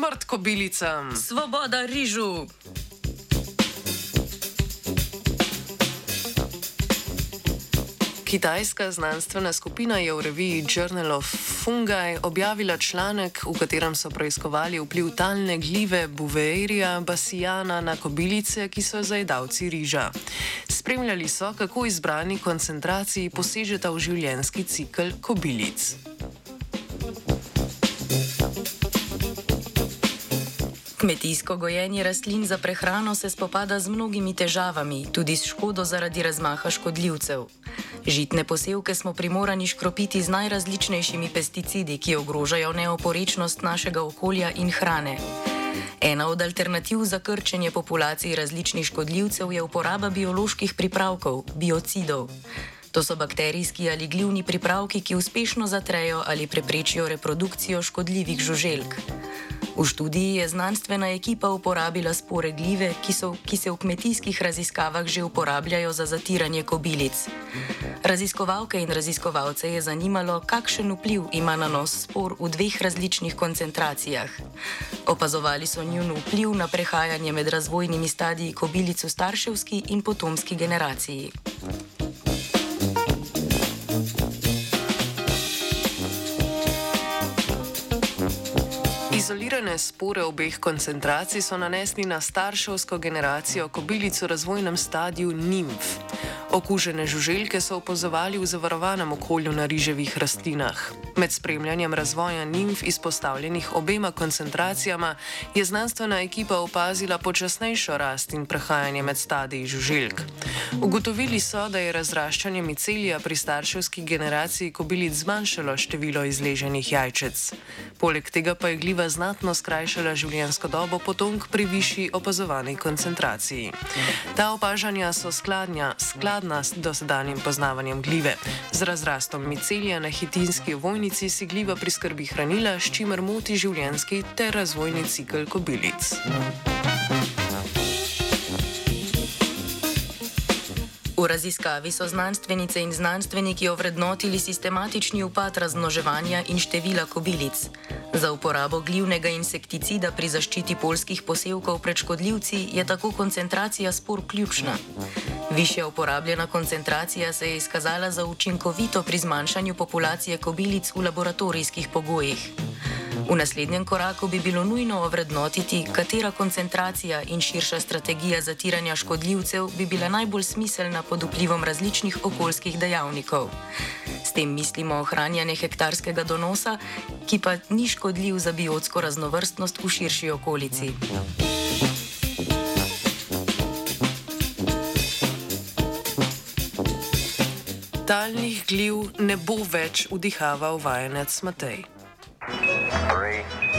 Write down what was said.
Smrt kobilicam! Svoboda rižu! Kitajska znanstvena skupina je v reviji Journal of Fungi objavila članek, v katerem so preiskovali vpliv talne gljive Buveirija basijana na kobilice, ki so zajedavci riža. Spremljali so, kako izbrani koncentraciji posežeta v življenjski cikl kobilic. Kmetijsko gojenje rastlin za prehrano se spopada z mnogimi težavami, tudi s škodo zaradi razmaha škodljivcev. Žitne posevke smo primorani škropiti z najrazličnejšimi pesticidi, ki ogrožajo neoporečnost našega okolja in hrane. Ena od alternativ za krčenje populacij različnih škodljivcev je uporaba bioloških pripravkov, biocidov. To so bakterijski ali glivni pripravki, ki uspešno zatrejo ali preprečijo reprodukcijo škodljivih žuželk. V študiji je znanstvena ekipa uporabila spore gljive, ki, so, ki se v kmetijskih raziskavah že uporabljajo za zatiranje kobilic. Raziskovalke in raziskovalce je zanimalo, kakšen vpliv ima na nos spor v dveh različnih koncentracijah. Opazovali so njun vpliv na prehajanje med razvojnimi stadiji kobilic v starševski in potomski generaciji. Izolirane spore obeh koncentracij so nanesli na starševsko generacijo kobilic v razvojnem stadiju nimf. Okužene žuželke so opazovali v zavarovanem okolju na riževih rastlinah. Med spremljanjem razvoja nimf izpostavljenih obema koncentracijama je znanstvena ekipa opazila počasnejšo rast in prehajanje med stadiji žuželk. Ugotovili so, da je razraščanje micelija pri starševski generaciji kobilic zmanjšalo število izleženih jajčec. Poleg tega pa je gljiva znatno skrajšala življenjsko dobo potomk pri višji opazovani koncentraciji. Ta opažanja so skladnja, skladna s dosedanjim poznavanjem gljive. Z razrastom micelija na hitinski vojnici si gljiva priskrbi hranila, s čimer moti življenjski ter razvojni cikl kobilic. V raziskavi so znanstvenice in znanstveniki ovrednotili sistematični upad razmnoževanja in števila kobilic. Za uporabo glivnega insekticida pri zaščiti polskih posevkov pred škodljivci je tako koncentracija spor ključna. Višja uporabljena koncentracija se je izkazala za učinkovito pri zmanjšanju populacije kobilic v laboratorijskih pogojih. V naslednjem koraku bi bilo nujno ovrednotiti, katera koncentracija in širša strategija zatiranja škodljivcev bi bila najbolj smiselna pod vplivom različnih okoljskih dejavnikov. S tem mislimo ohranjanje hektarskega donosa, ki pa ni škodljiv za biotsko raznovrstnost v širši okolici. Talnih gliv ne bo več vdihaval vajenec Matej. Three.